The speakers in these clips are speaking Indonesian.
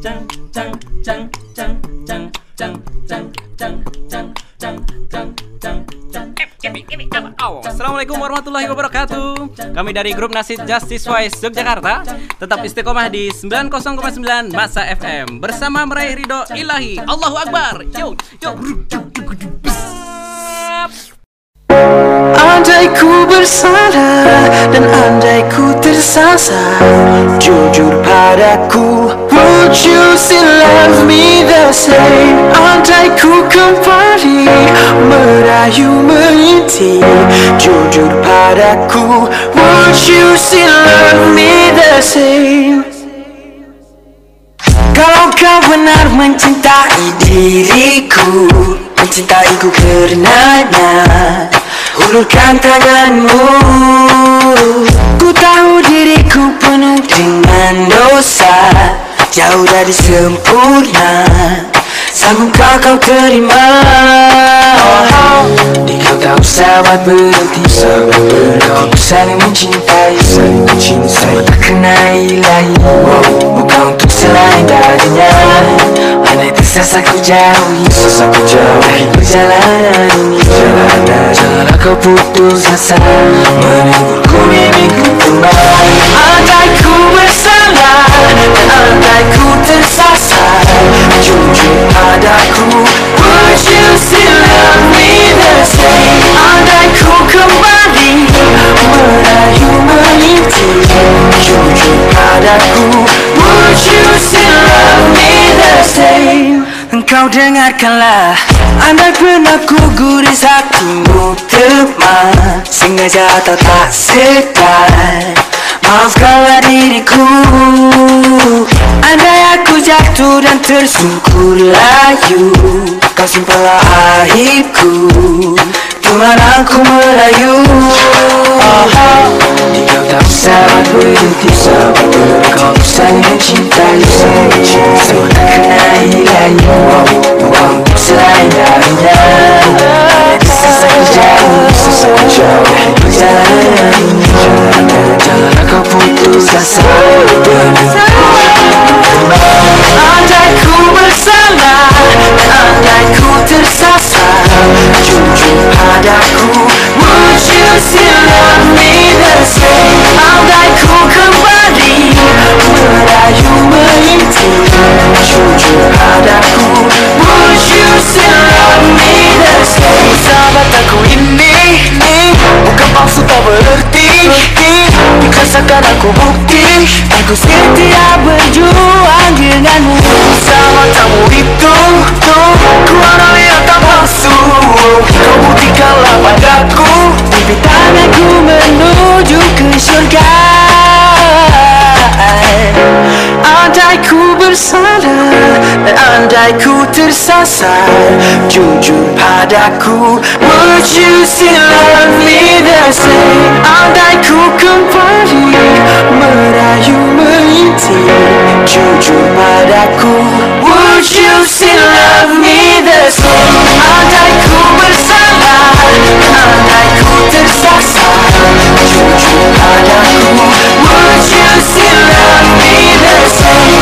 cang cang cang cang cang cang cang cang cang cang cang cang cang Assalamualaikum warahmatullahi wabarakatuh Kami dari grup Nasid Justice Wise Yogyakarta Tetap istiqomah di 90,9 Masa FM Bersama meraih ridho ilahi Allahu Akbar Yo, yo Andai ku bersalah dan andai ku tersasar Jujur padaku Would you still love me the same? Kembali merayu Jujur padaku Would you still love me the same? Kalau kau benar mencintai diriku Mencintaiku karenanya Hulurkan tanganmu. Ku tahu diriku penuh dengan dosa Jauh dari sempurna. Sanggupkah kau terima? Di kau tak usah buat berhenti Sahabat berhenti. Saling mencintai Saling mencintai. Tak kena ilahi Bukan untuk selain darinya. Andai tersasa ku jauhi? Tersasa ku jauhi. Perjalanan ini. Janganlah kau putus asa. Menegurku mimpiku kembali. Andai ku bersalah Dan andai ku tersasar Jujur padaku Would you still love me the same? Andai ku kembali Merayu merintik Jujur padaku Would you still love me the same? Engkau dengarkanlah Andai pernah ku guris hatimu teman Sengaja atau tak sedar Maafkanlah diriku Andai aku jatuh dan tersungkur layu Kau simpanlah aibku Tuhan aku merayu. oh, oh. Jika tak sabar berhenti sabar Kau bisa mencintai saya Semua tak kena hilangnya Buang-buang selain darinya Bisa saja Padaku Would you still love me the same Andai ku kembali Merayu Would you Bukan palsu tak berarti Dikasahkan aku bukti. Aku setia berjuang denganmu. Sama kamu itu tuh Ku harap yang tak palsu Kau buktikanlah padaku Mimpi tanganku menuju ke surga Andai ku bersalah Dan andai ku tersasar. Jujur padaku Would you still love me the same? Andai ku kembali Merayu merintik Jujur padaku Would you still love me the same? Andai ku bersalah Andai ku tersasar Jujur padaku Would you still love me the same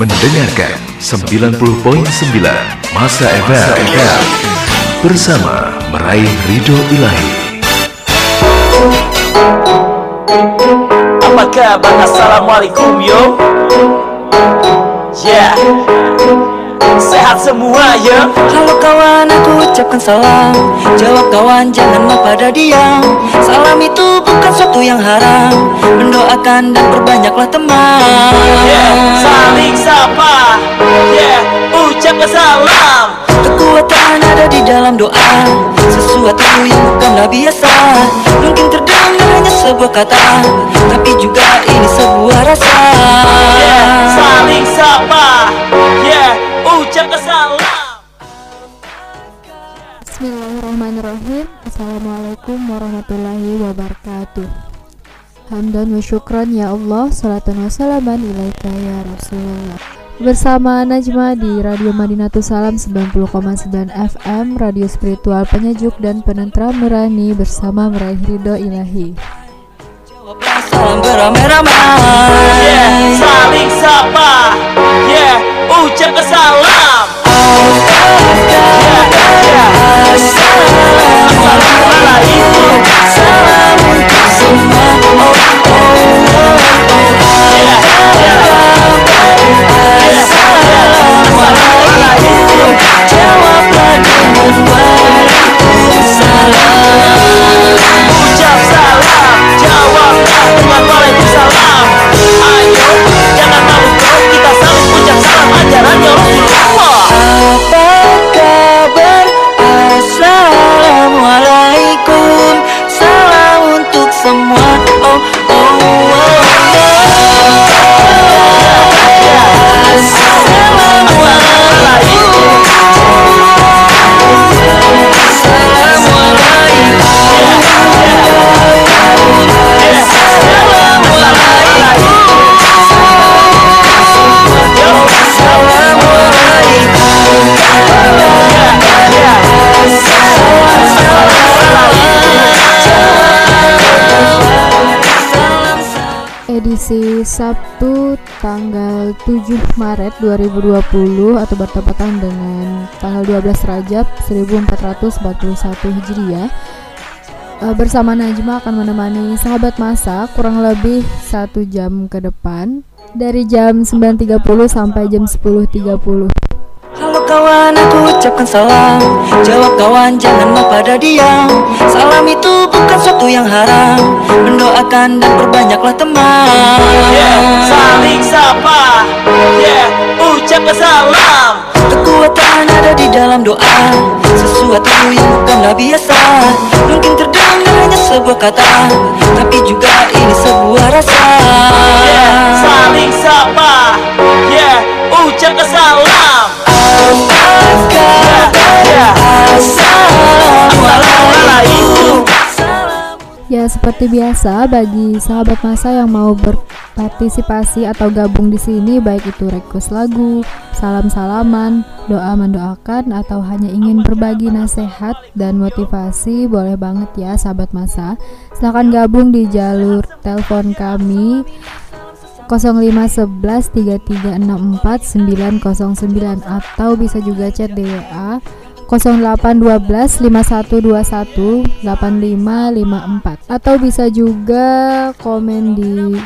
mendengarkan 90.9 Masa FM bersama meraih ridho ilahi. Apa kabar? Assalamualaikum yo. Yeah. Sehat semua ya Halo kawan, aku ucapkan salam. Jawab kawan, janganlah pada diam. Salam itu bukan suatu yang haram. Mendoakan dan perbanyaklah teman. Yeah. Saling sapa. Yeah. Ucapkan salam. Kekuatan ada di dalam doa. Sesuatu yang bukanlah biasa. Mungkin terdengar sebuah kata Tapi juga ini sebuah rasa. Yeah Saling sapa. Yeah Ucapkan salam Bismillahirrahmanirrahim. Assalamualaikum warahmatullahi wabarakatuh. Hamdan wa syukran ya Allah. Salatan wa salaman ilaika ya Rasulullah. Bersama Najma di Radio Madinatul Salam 90,9 FM Radio spiritual penyejuk dan penentram nurani Bersama meraih ridho ilahi Salam beramai-ramai. Saling sapa. Ucapkan salam Salam. Untuk semua Jawablah dengan Waalaikumsalam Ucap salam Jawablah dengan Waalaikumsalam Ayo, jangan Sabtu tanggal 7 Maret 2020 atau bertepatan dengan tanggal 12 Rajab 1441 Hijriah. Eh, Bersama Najma akan menemani sahabat masa kurang lebih satu jam ke depan dari jam 9.30 sampai jam 10.30 Halo kawan, aku ucapkan salam. Jawab kawan, jangan mau pada diam Salam itu bukan suatu yang haram. Mendoakan dan perbanyaklah teman. Yeah, saling sapa. Yeah, ucapkan salam. Kekuatan ada di dalam doa. Sesuatu yang bukanlah biasa. Mungkin terdengar hanya sebuah kata. Tapi juga ini sebuah rasa. Yeah, saling sapa. Yeah, ucapkan salam Ya seperti biasa bagi sahabat masa yang mau berpartisipasi atau gabung di sini baik itu request lagu, salam-salaman, doa mendoakan atau hanya ingin berbagi nasihat dan motivasi boleh banget ya sahabat masa. Silahkan gabung di jalur telepon kami 0511 3364 909 atau bisa juga chat di WA 0812 5121 8554 atau bisa juga komen di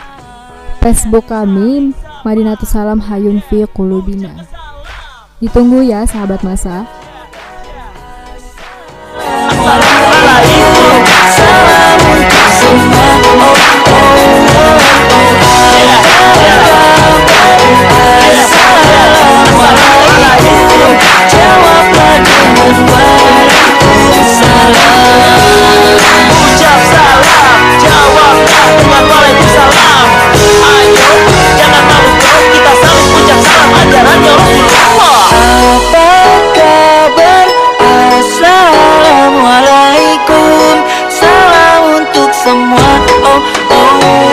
Facebook kami Madinatus Salam Hayun Fi Kulubina. Ditunggu ya sahabat masa. Jawablah dengan Ucap salam Jawablah dengan Ayo, jangan Kita ucap salam Apa kabar? Assalamualaikum Salam untuk semua Oh, oh, oh,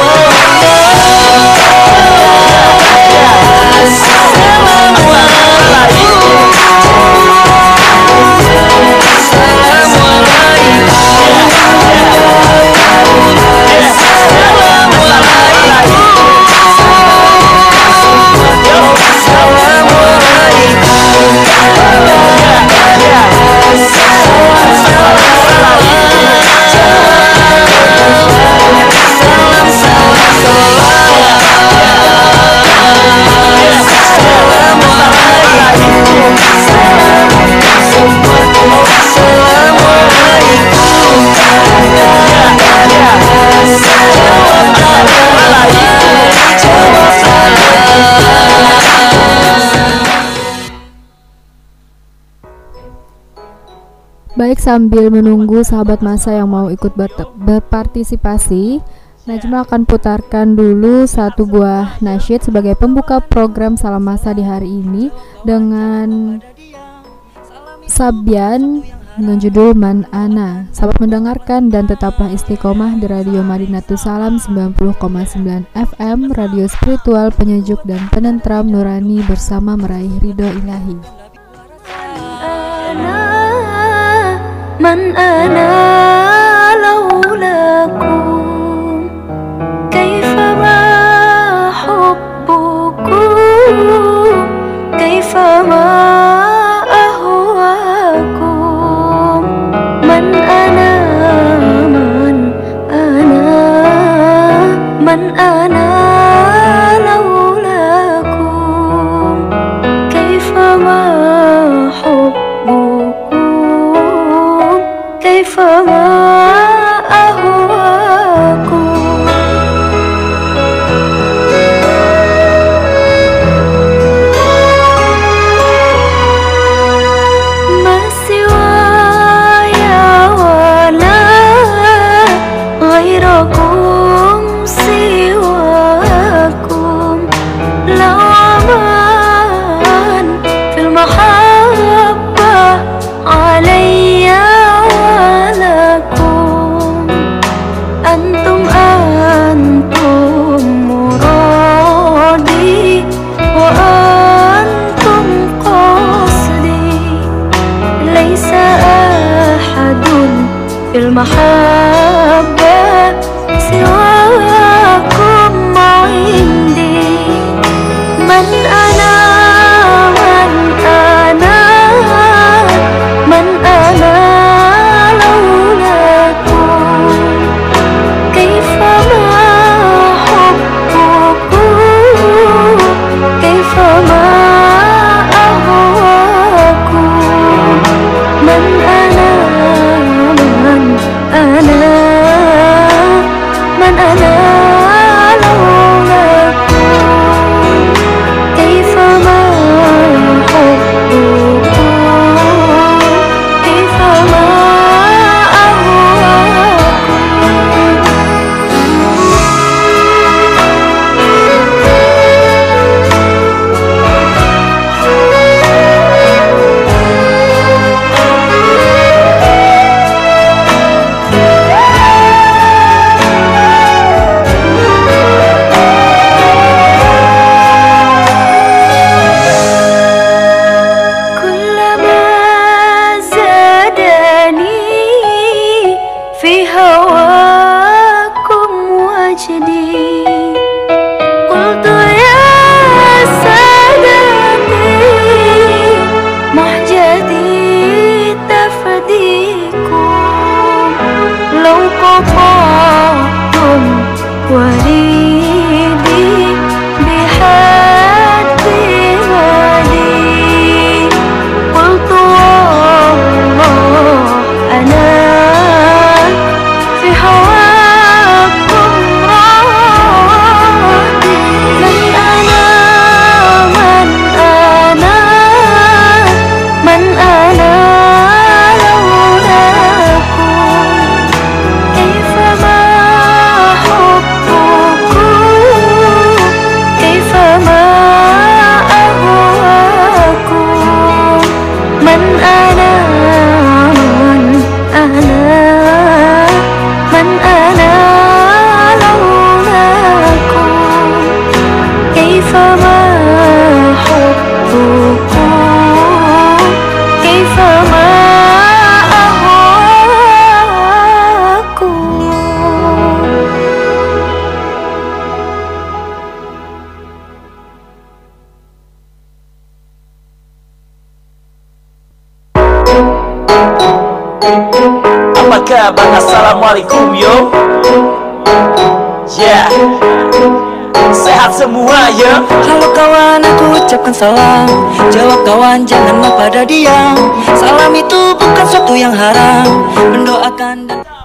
Yeah. Baik sambil menunggu sahabat masa yang mau ikut ber berpartisipasi, Najma akan putarkan dulu satu buah nasyid sebagai pembuka program salam masa di hari ini dengan Sabian dengan judul Man Ana. Sahabat mendengarkan dan tetaplah istiqomah di Radio Marinatu Salam 90,9 FM, radio spiritual penyejuk dan penentram nurani bersama meraih ridho ilahi. Ana. من أنا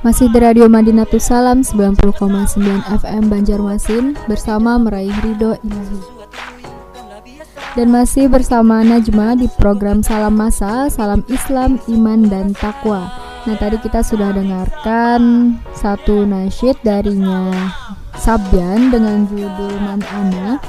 Masih di Radio Madinatus Salam 90,9 FM Banjarmasin bersama meraih ridho ilahi. Dan masih bersama Najma di program Salam Masa, Salam Islam, Iman dan Takwa. Nah, tadi kita sudah dengarkan satu nasyid darinya Sabian dengan judul Man Ana.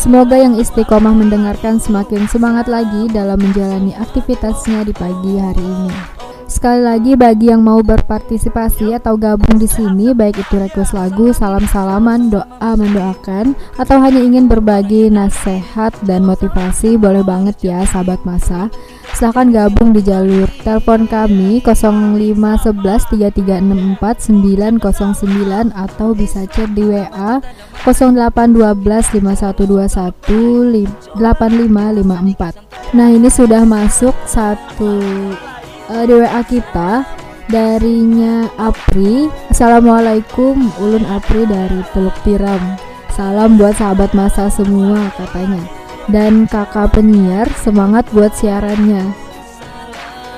Semoga yang istiqomah mendengarkan semakin semangat lagi dalam menjalani aktivitasnya di pagi hari ini sekali lagi bagi yang mau berpartisipasi atau gabung di sini baik itu request lagu, salam-salaman, doa mendoakan atau hanya ingin berbagi nasihat dan motivasi boleh banget ya sahabat masa. Silahkan gabung di jalur telepon kami 0511 3364 909 atau bisa chat di WA 0812 5121 8554. Nah, ini sudah masuk satu uh, di WA kita darinya Apri. Assalamualaikum Ulun Apri dari Teluk Tiram. Salam buat sahabat masa semua katanya. Dan kakak penyiar semangat buat siarannya.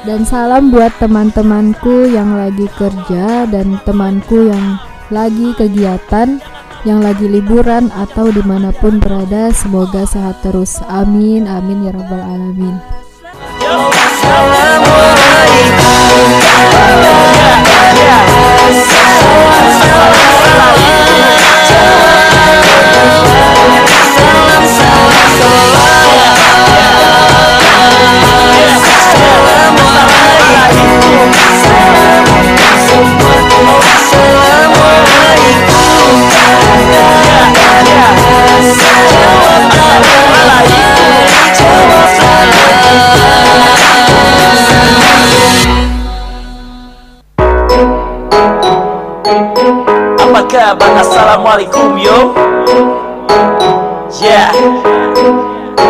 Dan salam buat teman-temanku yang lagi kerja dan temanku yang lagi kegiatan yang lagi liburan atau di mana pun berada semoga sehat terus amin amin ya rabbal alamin Apa Assalamualaikum yo. Ya yeah.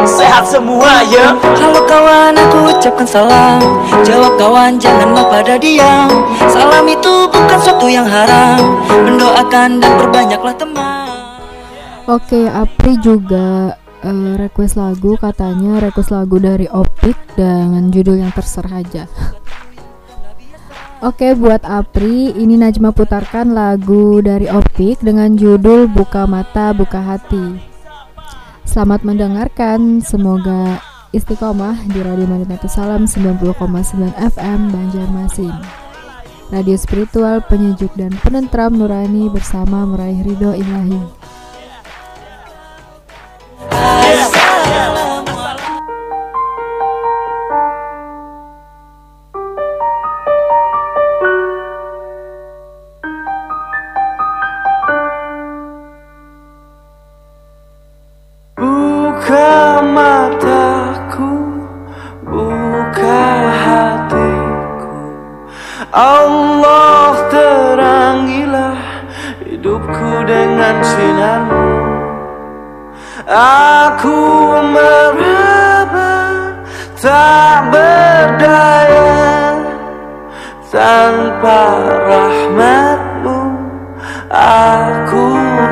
Sehat semua ya Halo kawan aku ucapkan salam. Jawab kawan janganlah pada diam. Salam itu bukan suatu yang haram. Mendoakan dan perbanyaklah teman. Oke, Apri juga eh, request lagu. Katanya request lagu dari Opik dengan judul yang terserah aja. Oke, buat Apri, ini Najma putarkan lagu dari Opik dengan judul Buka Mata, Buka Hati. Selamat mendengarkan, semoga istiqomah di Radio Madinatu Salam 90,9 FM Banjarmasin. Radio spiritual, penyejuk dan penentram nurani bersama meraih ridho ilahi. Hidupku dengan sinarmu Aku meraba tak berdaya. Tanpa rahmatmu aku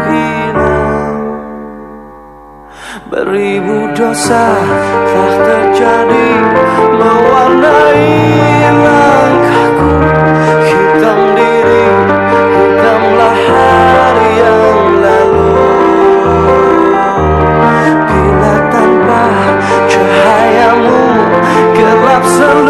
hilang. Beribu dosa telah terjadi Mewarnai langkahku so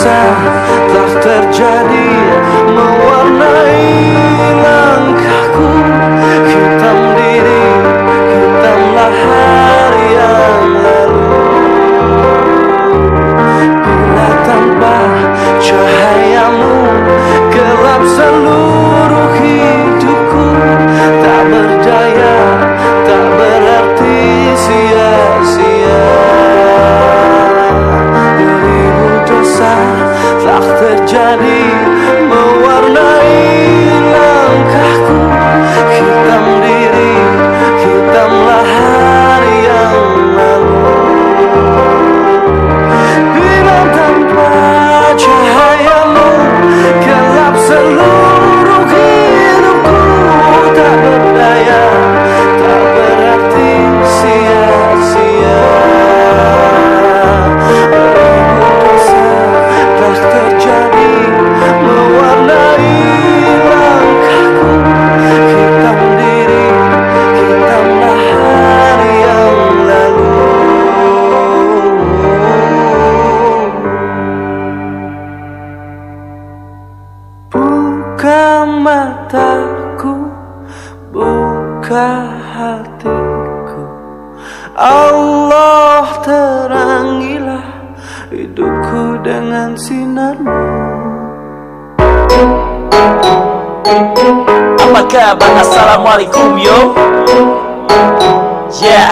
Dosa telah terjadi Apa kabar? Assalamualaikum yo. Yeah.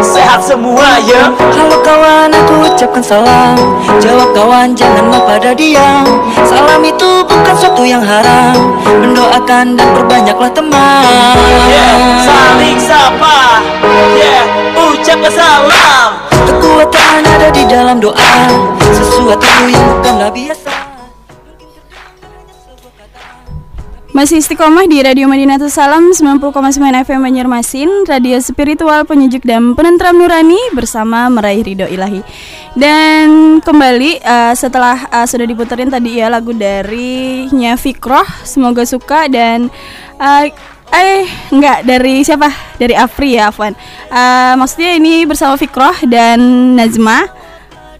Sehat semua ya Halo kawan aku ucapkan salam. Jawab kawan jangan mau pada diam Salam itu bukan suatu yang haram. Mendoakan dan perbanyaklah teman. Yeah. Saling sapa. Yeah. Ucapkan salam. Kekuatan ada di dalam doa. Sesuatu yang bukanlah biasa Masih istiqomah di Radio Madinatul Salam 90,9 FM Banjarmasin Radio spiritual penyejuk dan penentram nurani Bersama meraih ridho ilahi. Dan kembali uh, setelah uh, sudah diputerin tadi ya lagu dari Nya Fikroh Semoga suka dan uh, Eh enggak dari siapa? Dari Afri ya Afwan. Uh, Maksudnya ini bersama Fikroh dan Nazma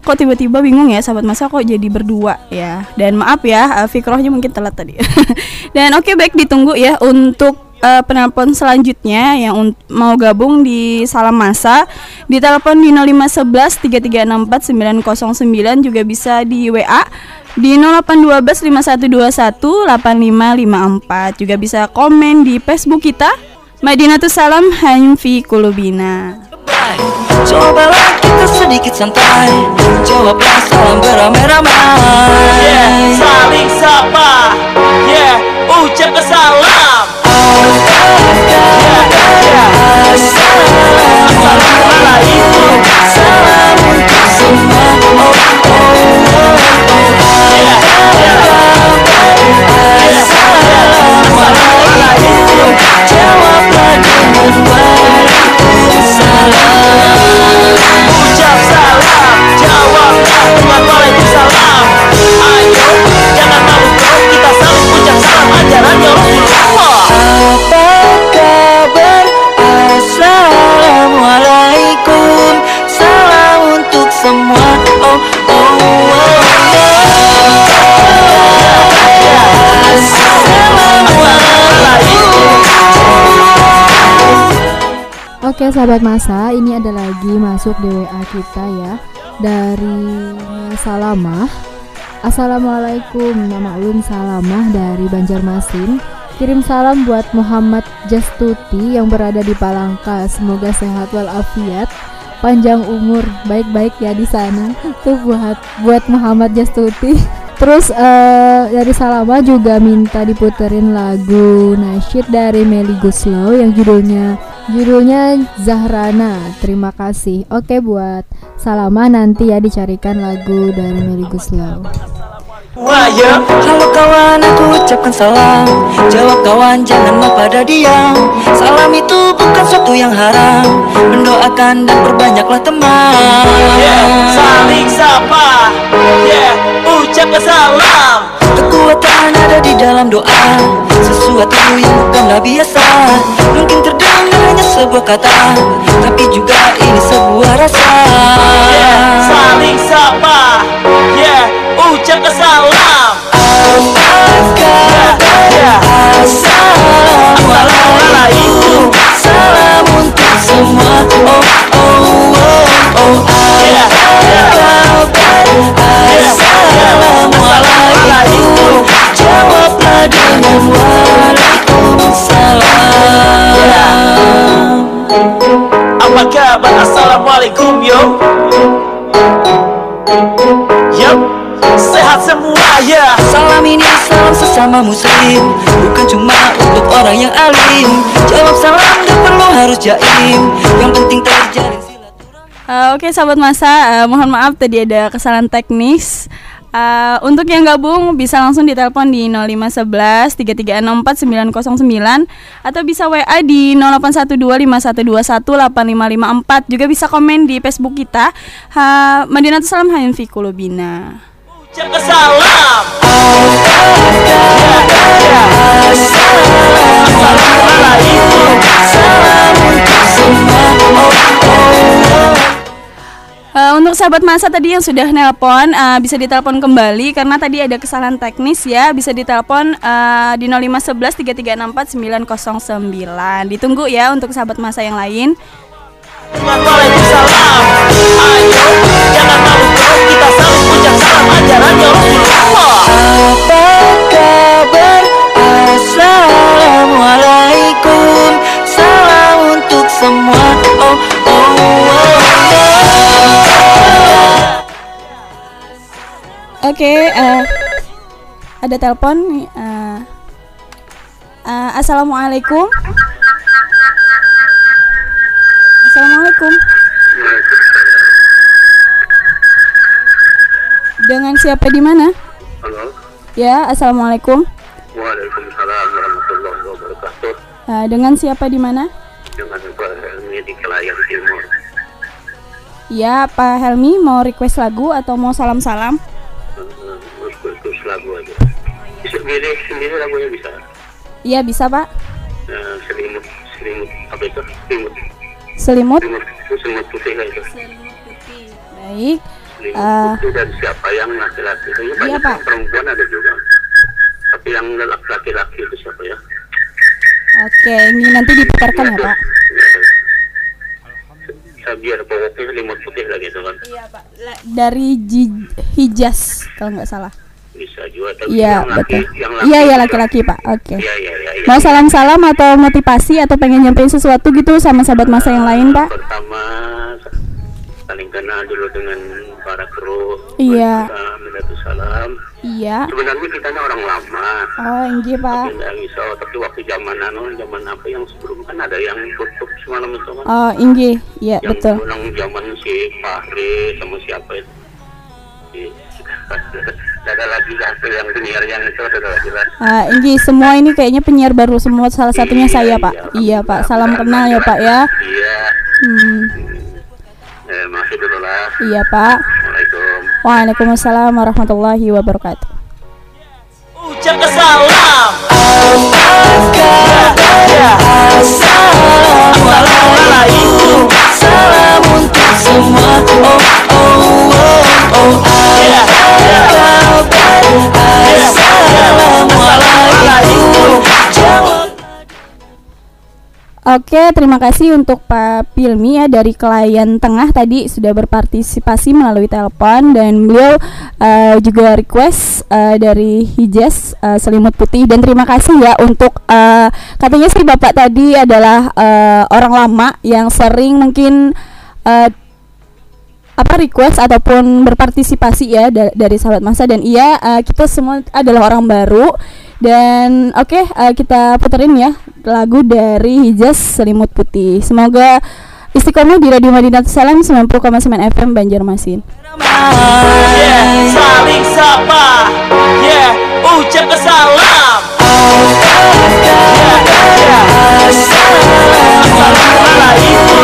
kok tiba-tiba bingung ya sahabat masa kok jadi berdua ya. Dan maaf ya uh, Fikrohnya mungkin telat tadi. Dan oke okay, baik ditunggu ya untuk uh, penelpon selanjutnya yang mau gabung di Salam Masa. Di telepon di 0511 3364 909 juga bisa di WA di 0812 5121 8554 juga bisa komen di Facebook kita Madinatus Salam Hanfi Kulubina. Cobalah kita sedikit santai. Jawablah salam beramai-ramai. Yeah Saling sapa. Yeah Ucapkan salam. Assalamualaikum Sahabat masa, ini ada lagi masuk di WA kita ya dari Salamah. Assalamualaikum, nama ulun Salamah dari Banjarmasin. Kirim salam buat Muhammad Jastuti yang berada di Palangka. Semoga sehat walafiat, panjang umur, baik-baik ya di sana. Tuh buat buat Muhammad Jastuti. Terus eh, dari Salama juga minta diputerin lagu nasyid dari Meli Guslow yang judulnya judulnya Zahrana. Terima kasih. Oke buat Salama nanti ya dicarikan lagu dari Meli Guslow. Waya Halo kawan aku ucapkan salam. Jawab kawan jangan mau pada diam Salam itu bukan suatu yang haram. Mendoakan dan perbanyaklah teman. Yeah Saling sapa. Yeah Ucapkan salam. Kekuatan ada di dalam doa. Sesuatu yang bukanlah biasa. Mungkin terdengar hanya sebuah kata. Tapi juga ini sebuah rasa. Yeah Saling sapa. Yeah Ucapkan salam. Assalamualaikum Salam untuk semua Waalaikumsalam Apa kabar? Assalamualaikum yo. Yup. Sehat semua ya. Salam ini salam sesama muslim. Bukan cuma untuk orang yang alim. Jawab salam gak perlu harus jaim. Yang penting terjalin Uh, Oke sahabat masa, uh, mohon maaf tadi ada kesalahan teknis. Uh, untuk yang gabung bisa langsung ditelepon di 0511 3364 909 atau bisa WA di 08125121 8554 juga bisa komen di Facebook kita ha, Madinatul Salam Hayun fi Kulubina. Ucapkan salam. Assalamualaikum Salam. Untuk semua Eh, untuk sahabat masa tadi yang sudah nelpon uh, bisa ditelepon kembali karena tadi ada kesalahan teknis ya bisa ditelepon uh, di 0511 3364 909. Ditunggu ya untuk sahabat masa yang lain. Apa kabar? Assalamualaikum. Salam untuk semua. Oke, eh, ada telepon. eh. Eh, assalamualaikum. Assalamualaikum. Dengan siapa di mana? Halo. Ya, assalamualaikum. Waalaikumsalam warahmatullahi wabarakatuh. Eh, dengan siapa di mana? Dengan Pak Helmi di Kelayan Timur. Ya, Pak Helmi mau request lagu atau mau salam-salam? Pilih sendiri lagunya bisa. Iya, bisa, Pak. Nah, selimut, selimut apa itu? Selimut, Selimut. selimut, selimut putih lah itu. Baik. Selimut Eh, putih dan siapa yang laki-laki? Ini banyak Iya, Pak. yang perempuan ada juga. Tapi yang laki-laki itu siapa ya? Oke, ini nanti diputarkan ya, Pak. Saya biar pokoknya selimut putih lah gitu kan. Iya, Pak. Dari Hijaz kalau nggak salah. Bisa juga. Tapi Iya, yang laki, betul. yang Iya, iya laki-laki, Pak. Oke. Iya, iya, iya. iya. Mau salam-salam atau motivasi atau pengen nyampein sesuatu gitu sama sahabat masa yang lain, Pak? pertama saling kenal dulu dengan para kru Iya. Minatus salam Iya. sebenarnya kita ini orang lama Oh, inggih, Pak. tidak bisa tapi waktu zaman anu zaman apa yang sebelum kan ada yang tutup semalam itu kan Oh, inggih. Iya, yang betul. ulang zaman si Fahri sama siapa itu Si- Tidak ada lagi hasil yang senior yang itu sudah jelas Ah, inggih, semua ini kayaknya penyiar baru semua salah satunya saya, Pak. Iya, Pak. Salam kenal ya, Pak ya. iya Hmm. eh, masih dulu lah Iya, Pak. Assalamualaikum Waalaikumsalam warahmatullahi wabarakatuh. Ucapkan salam Assalamualaikum Salam untuk semua Oh oh oh oh Oke, terima kasih untuk Pak Pilmi ya dari klien tengah tadi sudah berpartisipasi melalui telepon. Dan beliau eh, juga request eh, dari Hijaz eh, selimut putih. Dan terima kasih ya untuk eh, katanya sih Bapak tadi adalah eh, orang lama yang sering mungkin eh, apa request ataupun berpartisipasi ya da- dari sahabat masa. Dan iya eh, kita semua adalah orang baru. Dan oke eh, kita puterin ya lagu dari Hijaz Selimut Putih. Semoga istiqomah di Radio Madinatus Salam 90,9 FM Banjarmasin. Yeah, saling sapa. Yeah, ucapkan salam. Yeah, yeah. Assalamualaikum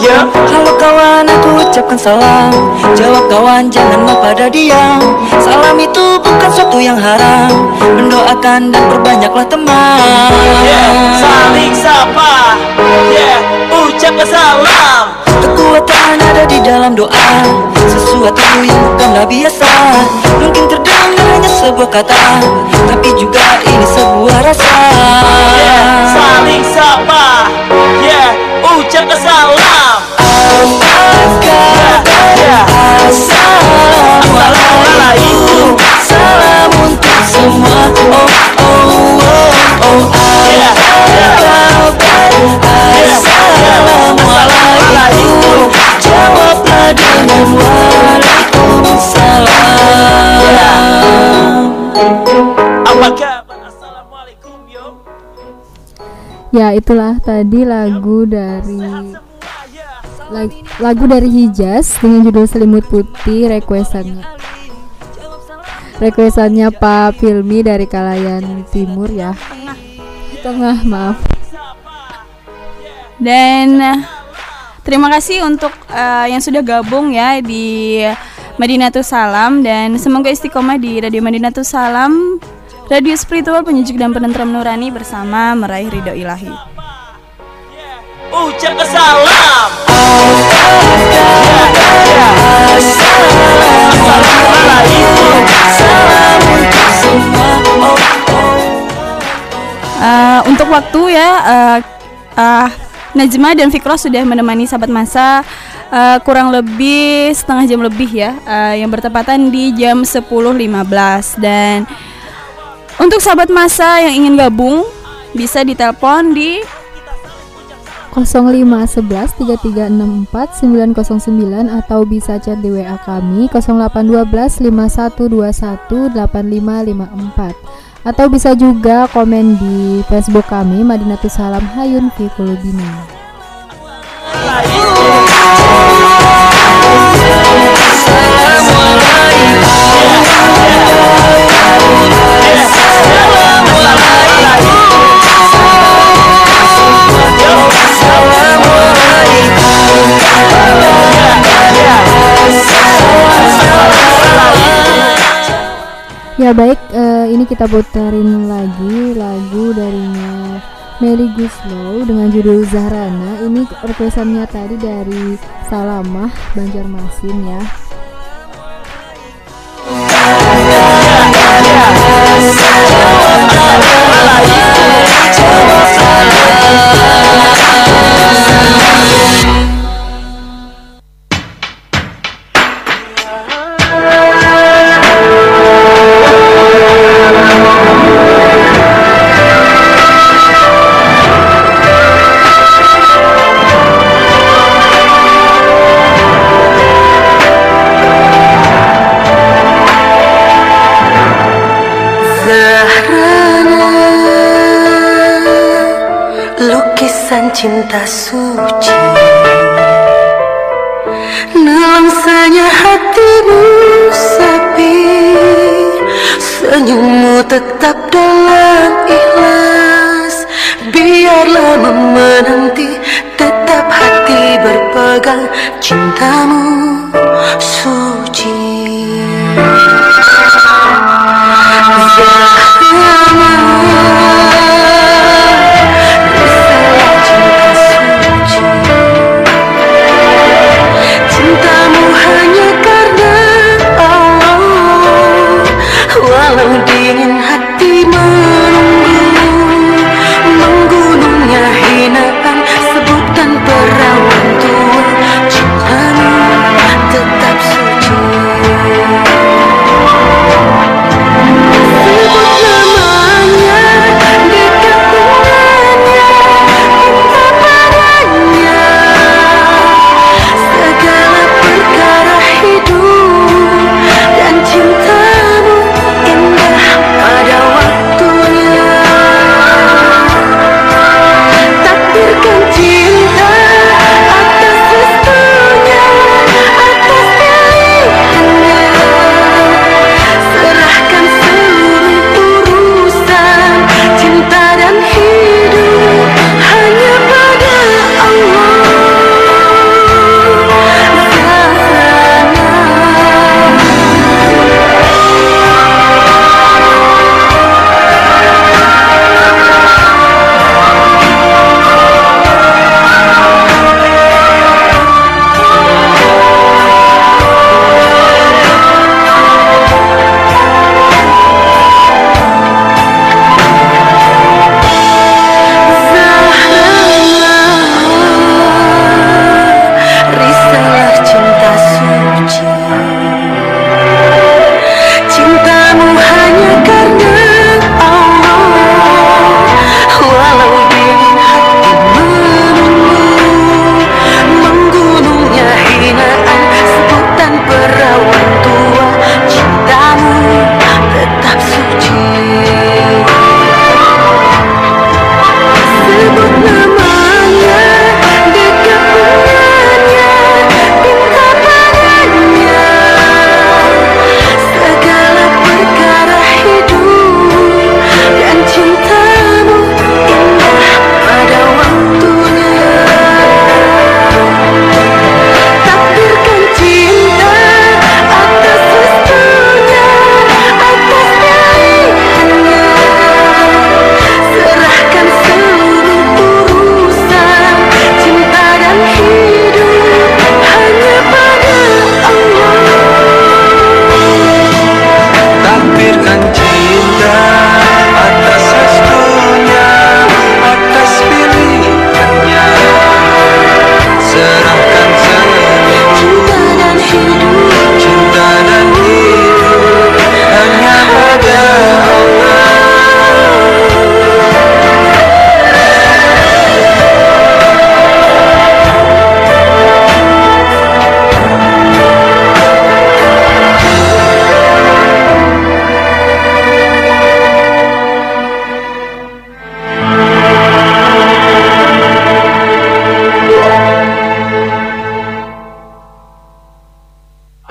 ya Halo kawan aku ucapkan salam. Jawab kawan jangan mau pada diam Salam itu bukan suatu yang haram. Mendoakan dan perbanyaklah teman. Yeah Saling sapa. Yeah Ucapkan salam. Kekuatan ada di dalam doa. Sesuatu yang bukanlah biasa. Mungkin terdengar hanya sebuah kata. Tapi juga ini sebuah rasa. Yeah Saling sapa. Yeah Ucapkan salam. Yeah Assalamualaikum Salam untuk semua Oh oh oh oh Yeah Assalamualaikum Jawablah dengan Waalaikumsalam Apa kabar? Assalamualaikum yo Ya itulah tadi lagu dari lag- lagu dari Hijaz dengan judul Selimut Putih requestannya. Requestannya Pak Filmi dari Kalayan Timur ya. Tengah maaf. Dan eh, terima kasih untuk eh, yang sudah gabung ya di Madinatus Salam. Dan semoga istiqomah di Radio Madinatus Salam, radio spiritual penyejuk dan penentram nurani bersama meraih ridho ilahi. Ucapkan salam. Eh, untuk waktu ya eh, eh, Najma dan Fikroh sudah menemani sahabat masa eh, kurang lebih setengah jam lebih ya eh, yang bertepatan di jam 10.15 dan untuk sahabat masa yang ingin gabung bisa ditelepon di 0511 3364 909 atau bisa chat di WA kami 0812 5121 8554 atau bisa juga komen di Facebook kami Madinatus Salam Hayun Fi Kulubina. Ya baik, eh, ini kita putarin lagi lagu darinya Melly Guslow dengan judul Zahrana. Ini requestannya tadi dari Salamah Banjarmasin ya. Cinta suci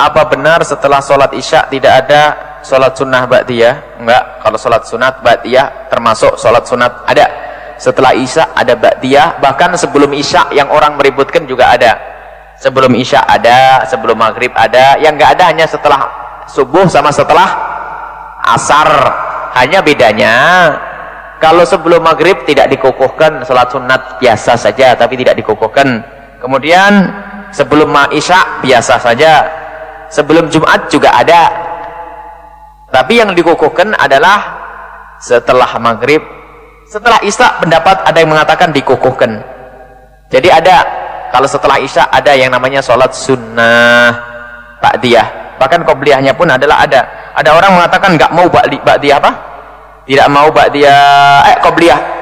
apa benar setelah sholat isya tidak ada sholat sunnah ba'diyah? Enggak, kalau sholat sunat ba'diyah termasuk sholat sunat ada. Setelah isya ada ba'diyah, bahkan sebelum isya yang orang meributkan juga ada. Sebelum isya ada, sebelum maghrib ada, yang enggak ada hanya setelah subuh sama setelah asar. Hanya bedanya kalau sebelum maghrib tidak dikukuhkan sholat sunat biasa saja tapi tidak dikukuhkan kemudian sebelum isya biasa saja sebelum jumat juga ada. Tapi yang dikukuhkan adalah setelah maghrib. Setelah isya pendapat ada yang mengatakan dikukuhkan. Jadi ada kalau setelah isya ada yang namanya sholat sunnah ba'diyah. Bahkan qobliyahnya pun adalah ada. Ada orang mengatakan nggak mau ba'diyah apa? Tidak mau dia eh qobliyah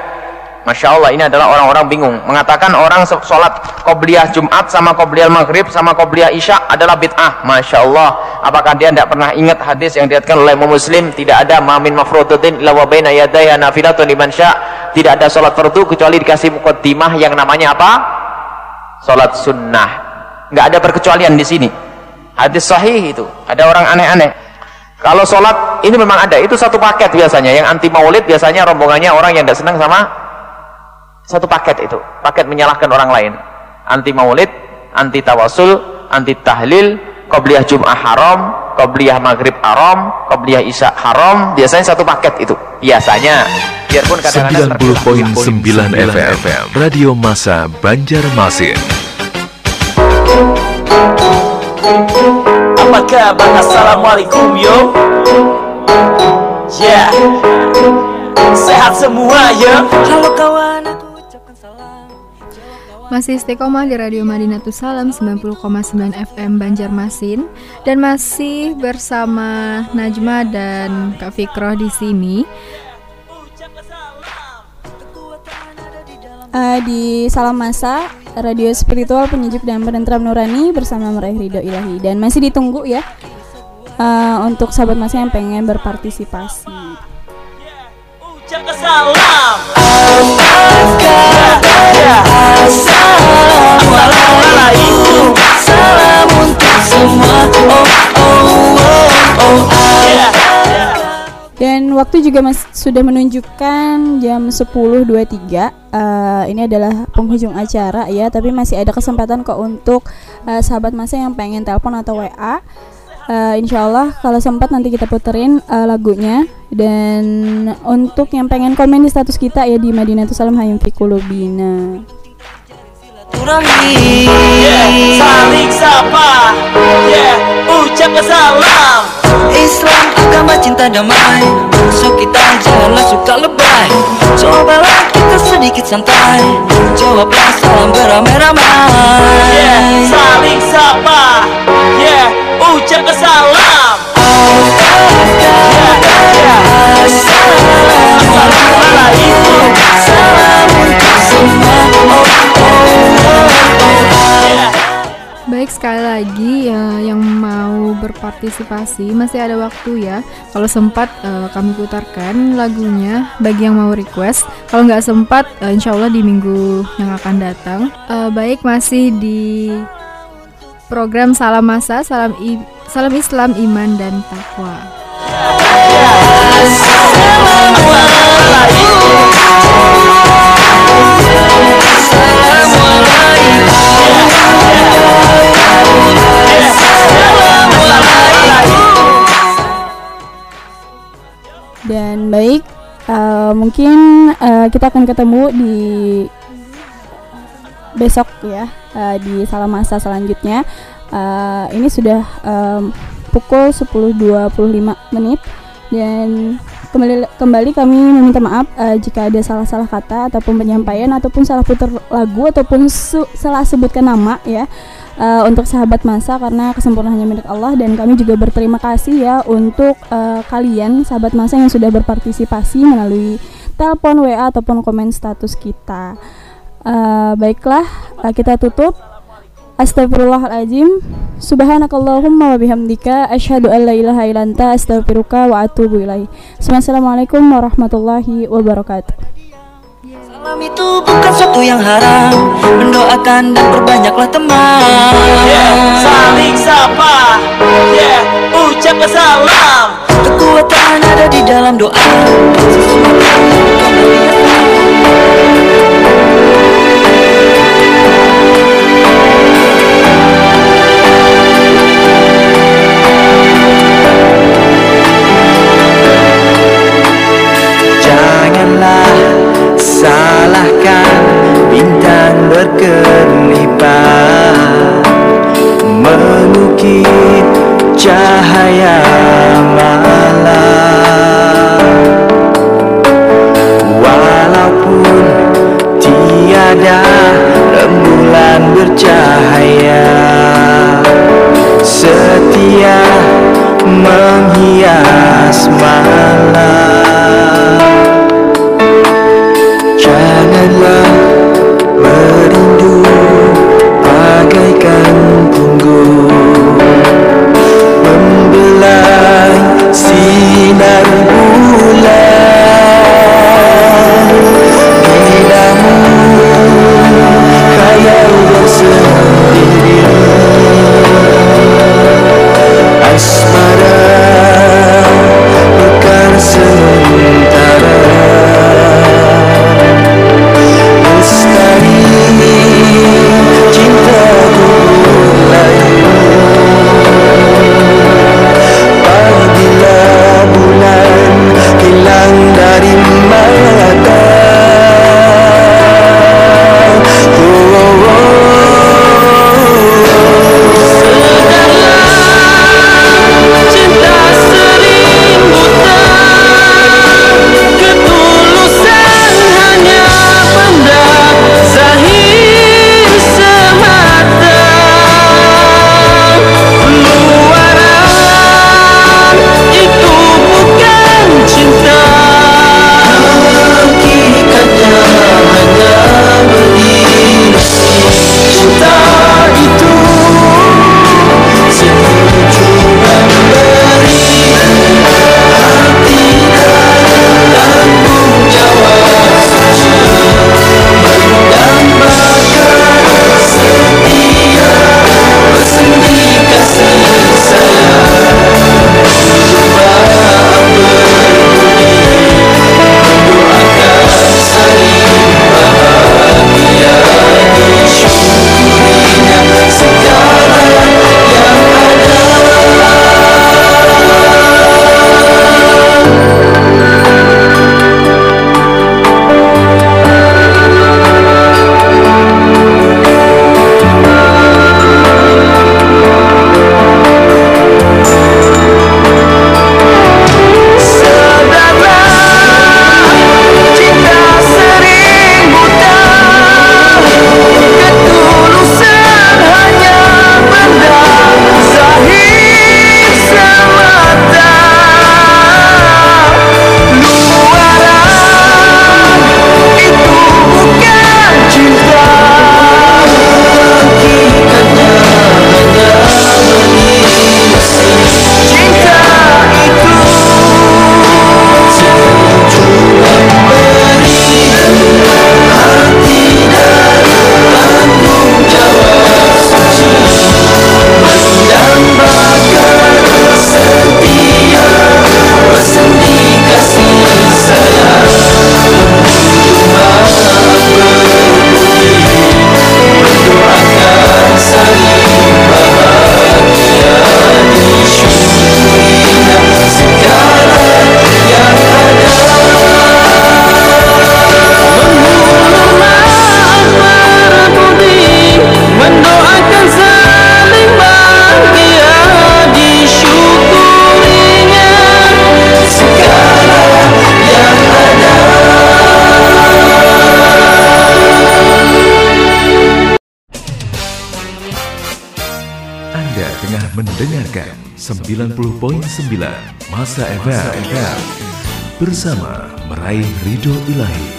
Masya Allah ini adalah orang-orang bingung. Mengatakan orang sholat qobliyah Jumat sama qobliyah Maghrib sama qobliyah Isya adalah bid'ah. Masya Allah apakah dia tidak pernah ingat hadis yang diatkan oleh Muslim? Tidak ada. Mamin mafrudutin illa wa baina yadaya nafilatun liman tidak ada sholat fardu kecuali dikasih mukaddimah yang namanya apa? sholat sunnah. Nggak ada perkecualian di sini. Hadis sahih itu. Ada orang aneh-aneh. Kalau sholat ini memang ada, itu satu paket biasanya. Yang anti maulid biasanya rombongannya orang yang tidak senang sama satu paket itu. Paket menyalahkan orang lain. Anti maulid, anti tawasul, anti tahlil, qobliyah jum'ah haram, qobliyah maghrib haram, qobliyah isya haram. Biasanya satu paket itu. Biasanya. Biarpun kadang-kadang 90.9 FM, Radio Masa Banjarmasin. Apa kabar? Assalamualaikum yo Ya yeah. Sehat semua ya Halo kawan masih istiqomah di Radio Madinatus Salam 90,9 FM Banjarmasin dan masih bersama Najma dan Kak Fikroh di sini. Uh, di Salam Masa radio spiritual penyejuk dan penentram nurani bersama meraih ridho ilahi dan masih ditunggu ya uh, untuk sahabat masa yang pengen berpartisipasi. Salam. Dan waktu juga mas sudah menunjukkan jam 10.23 uh, Ini adalah penghujung acara ya Tapi masih ada kesempatan kok untuk uh, sahabat masa yang pengen telepon atau WA uh, Insya Allah kalau sempat nanti kita puterin uh, lagunya. Dan untuk yang pengen komen di status kita ya di Madinah Salam Hayum Fikulubina yeah, saling sapa. Yeah, ucap salam. Islam agama cinta damai. So kita janganlah suka lebay. Cobalah kita sedikit santai. Jawablah salam beramai-ramai. Yeah, berpartisipasi masih ada waktu ya. Kalau sempat uh, kami putarkan lagunya bagi yang mau request. Kalau nggak sempat, uh, insya Allah di minggu yang akan datang. Uh, baik masih di program Salam Masa, Salam I Salam Islam, Iman dan Takwa. Dan baik, uh, mungkin uh, kita akan ketemu di besok ya uh, di salam masa selanjutnya. Uh, ini sudah um, pukul 10.25 menit dan kembali kembali kami meminta maaf uh, jika ada salah-salah kata ataupun penyampaian ataupun salah putar lagu ataupun su salah sebutkan nama ya uh, untuk sahabat masa karena kesempurnaan hanya milik Allah dan kami juga berterima kasih ya untuk uh, kalian sahabat masa yang sudah berpartisipasi melalui telepon WA ataupun komen status kita. Uh, baiklah uh, kita tutup Astagfirullahaladzim Subhanakallahumma wa bihamdika Asyhadu an la ilaha illa anta astaghfiruka wa atubu ilaih. Assalamualaikum warahmatullahi wabarakatuh. Salam itu bukan suatu yang haram. Mendoakan dan perbanyaklah teman. Yeah, saling sapa. Yeah, ucapkan salam. Kekuatan ada di dalam doa. Sesuatu yang Janganlah salahkan bintang berkelipat. Mengukir cahaya malam. Walaupun tiada rembulan bercahaya Setia menghias malam Janganlah merindu bagaikan punggung Membelai sinar mendengarkan 90.9 Masa FM bersama meraih ridho ilahi.